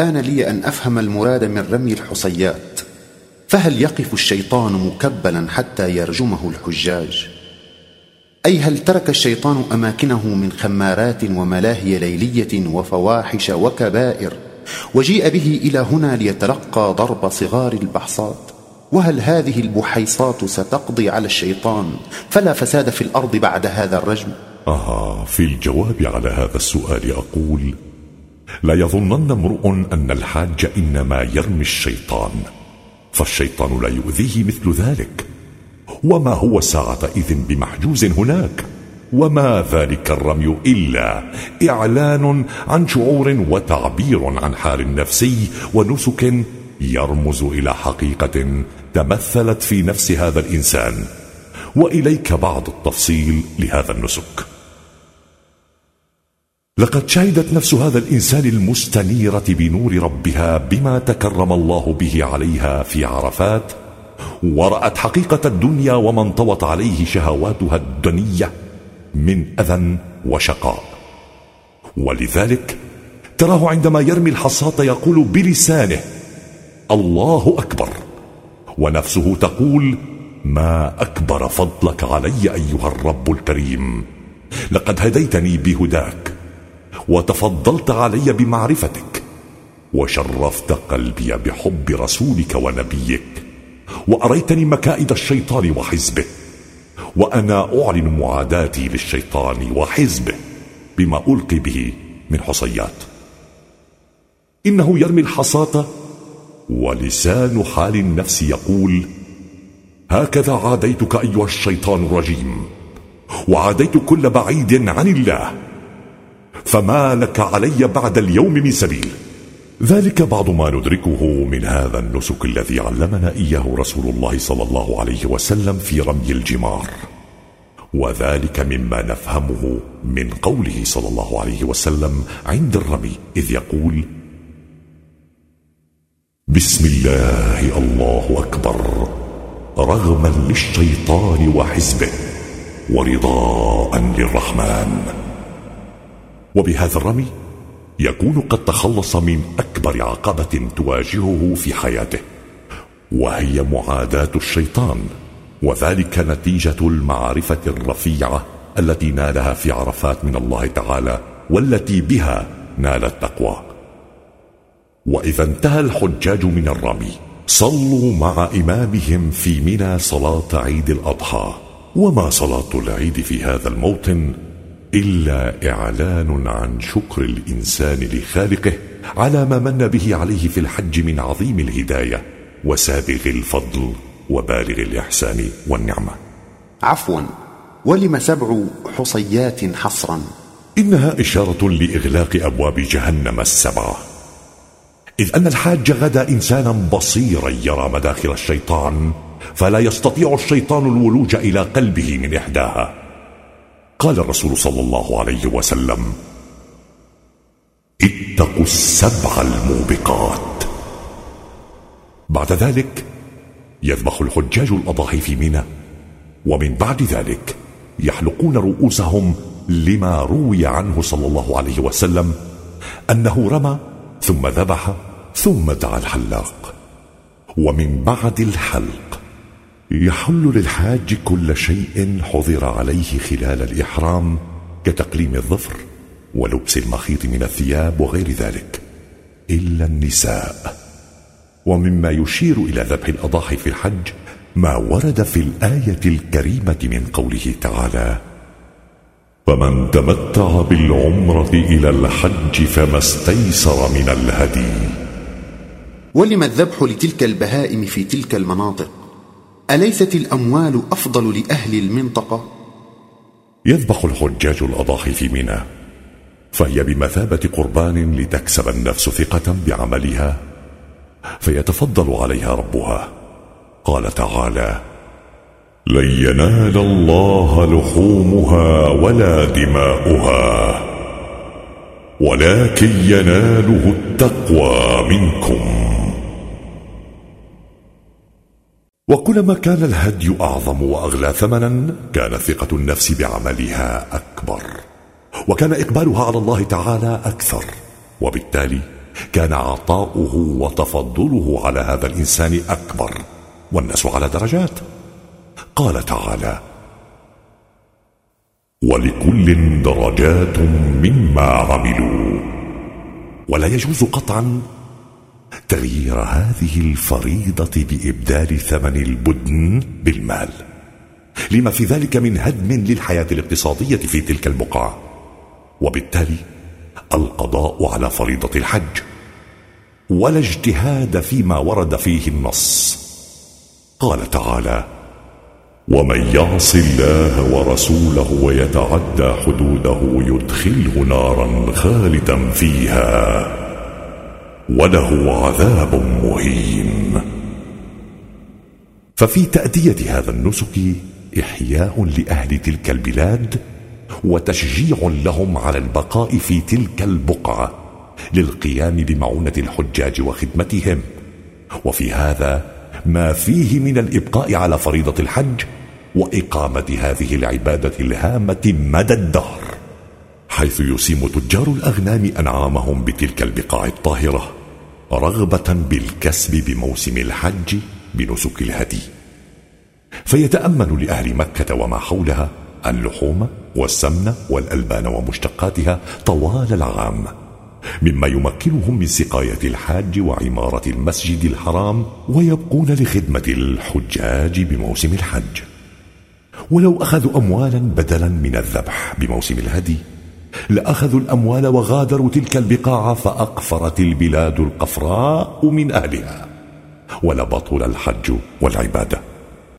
آن لي أن أفهم المراد من رمي الحصيات فهل يقف الشيطان مكبلا حتى يرجمه الحجاج؟ أي هل ترك الشيطان أماكنه من خمارات وملاهي ليلية وفواحش وكبائر وجيء به إلى هنا ليتلقى ضرب صغار البحصات؟ وهل هذه البحيصات ستقضي على الشيطان فلا فساد في الأرض بعد هذا الرجم؟ آه في الجواب على هذا السؤال أقول لا يظنن امرؤ أن الحاج إنما يرمي الشيطان فالشيطان لا يؤذيه مثل ذلك. وما هو ساعتئذ بمحجوز هناك؟ وما ذلك الرمي إلا إعلان عن شعور وتعبير عن حال نفسي ونسك يرمز إلى حقيقة تمثلت في نفس هذا الإنسان. وإليك بعض التفصيل لهذا النسك. لقد شهدت نفس هذا الإنسان المستنيرة بنور ربها بما تكرم الله به عليها في عرفات ورأت حقيقة الدنيا وما انطوت عليه شهواتها الدنية من أذى وشقاء. ولذلك تراه عندما يرمي الحصاة يقول بلسانه الله أكبر ونفسه تقول ما أكبر فضلك علي أيها الرب الكريم. لقد هديتني بهداك وتفضلت علي بمعرفتك وشرفت قلبي بحب رسولك ونبيك وأريتني مكائد الشيطان وحزبه وأنا أعلن معاداتي للشيطان وحزبه بما ألقي به من حصيات. إنه يرمي الحصاة ولسان حال النفس يقول هكذا عاديتك أيها الشيطان الرجيم وعاديت كل بعيد عن الله. فما لك علي بعد اليوم من سبيل؟ ذلك بعض ما ندركه من هذا النسك الذي علمنا إياه رسول الله صلى الله عليه وسلم في رمي الجمار. وذلك مما نفهمه من قوله صلى الله عليه وسلم عند الرمي إذ يقول بسم الله الله أكبر. رغما للشيطان وحزبه ورضاء للرحمن. وبهذا الرمي يكون قد تخلص من أكبر عقبة تواجهه في حياته وهي معاداة الشيطان وذلك نتيجة المعرفة الرفيعة التي نالها في عرفات من الله تعالى والتي بها نال التقوى. وإذا انتهى الحجاج من الرمي صلوا مع إمامهم في منى صلاة عيد الأضحى. وما صلاة العيد في هذا الموطن إلا إعلان عن شكر الإنسان لخالقه على ما من به عليه في الحج من عظيم الهداية وسابغ الفضل وبالغ الإحسان والنعمة. عفوا ولم سبع حصيات حصرا؟ إنها إشارة لإغلاق أبواب جهنم السبعة إذ أن الحاج غدا إنسانا بصيرا يرى مداخل الشيطان فلا يستطيع الشيطان الولوج إلى قلبه من إحداها. قال الرسول صلى الله عليه وسلم اتقوا السبع الموبقات. بعد ذلك يذبح الحجاج الأضاحي في منى ومن بعد ذلك يحلقون رؤوسهم لما روي عنه صلى الله عليه وسلم أنه رمى ثم ذبح ثم دعا الحلاق. ومن بعد الحلق يحل للحاج كل شيء حضر عليه خلال الإحرام كتقليم الظفر ولبس المخيط من الثياب وغير ذلك إلا النساء. ومما يشير إلى ذبح الأضاحي في الحج ما ورد في الآية الكريمة من قوله تعالى فمن تمتع بالعمرة إلى الحج فما استيسر من الهدي. ولم الذبح لتلك البهائم في تلك المناطق؟ أليست الأموال أفضل لأهل المنطقة؟ يذبح الحجاج الأضاحي في منى فهي بمثابة قربان لتكسب النفس ثقة بعملها فيتفضل عليها ربها قال تعالى لن ينال الله لحومها ولا دماؤها ولكن يناله التقوى منكم وكلما كان الهدي أعظم وأغلى ثمنا كان ثقة النفس بعملها أكبر. وكان إقبالها على الله تعالى أكثر. وبالتالي كان عطاؤه وتفضله على هذا الإنسان أكبر. والناس على درجات. قال تعالى ولكل درجات مما عملوا. ولا يجوز قطعا تغيير هذه الفريضة بإبدال ثمن البدن بالمال. لما في ذلك من هدم للحياة الاقتصادية في تلك البقعة وبالتالي القضاء على فريضة الحج ولا اجتهاد فيما ورد فيه النص. قال تعالى ومن يعص الله ورسوله ويتعدى حدوده يدخله نارا خالدا فيها. وله عذاب مهين. ففي تأدية هذا النسك إحياء لأهل تلك البلاد وتشجيع لهم على البقاء في تلك البقعة للقيام بمعونة الحجاج وخدمتهم. وفي هذا ما فيه من الإبقاء على فريضة الحج وإقامة هذه العبادة الهامة مدى الدهر حيث يسيم تجار الأغنام أنعامهم بتلك البقاع الطاهرة. رغبة بالكسب بموسم الحج بنسك الهدي. فيتأمل لأهل مكة وما حولها اللحوم والسمن والألبان ومشتقاتها طوال العام مما يمكنهم من سقاية الحاج وعمارة المسجد الحرام ويبقون لخدمة الحجاج بموسم الحج. ولو أخذوا أموالا بدلا من الذبح بموسم الهدي لأخذوا الأموال وغادروا تلك البقاع فأقفرت البلاد القفراء من أهلها. ولبطل الحج والعبادة.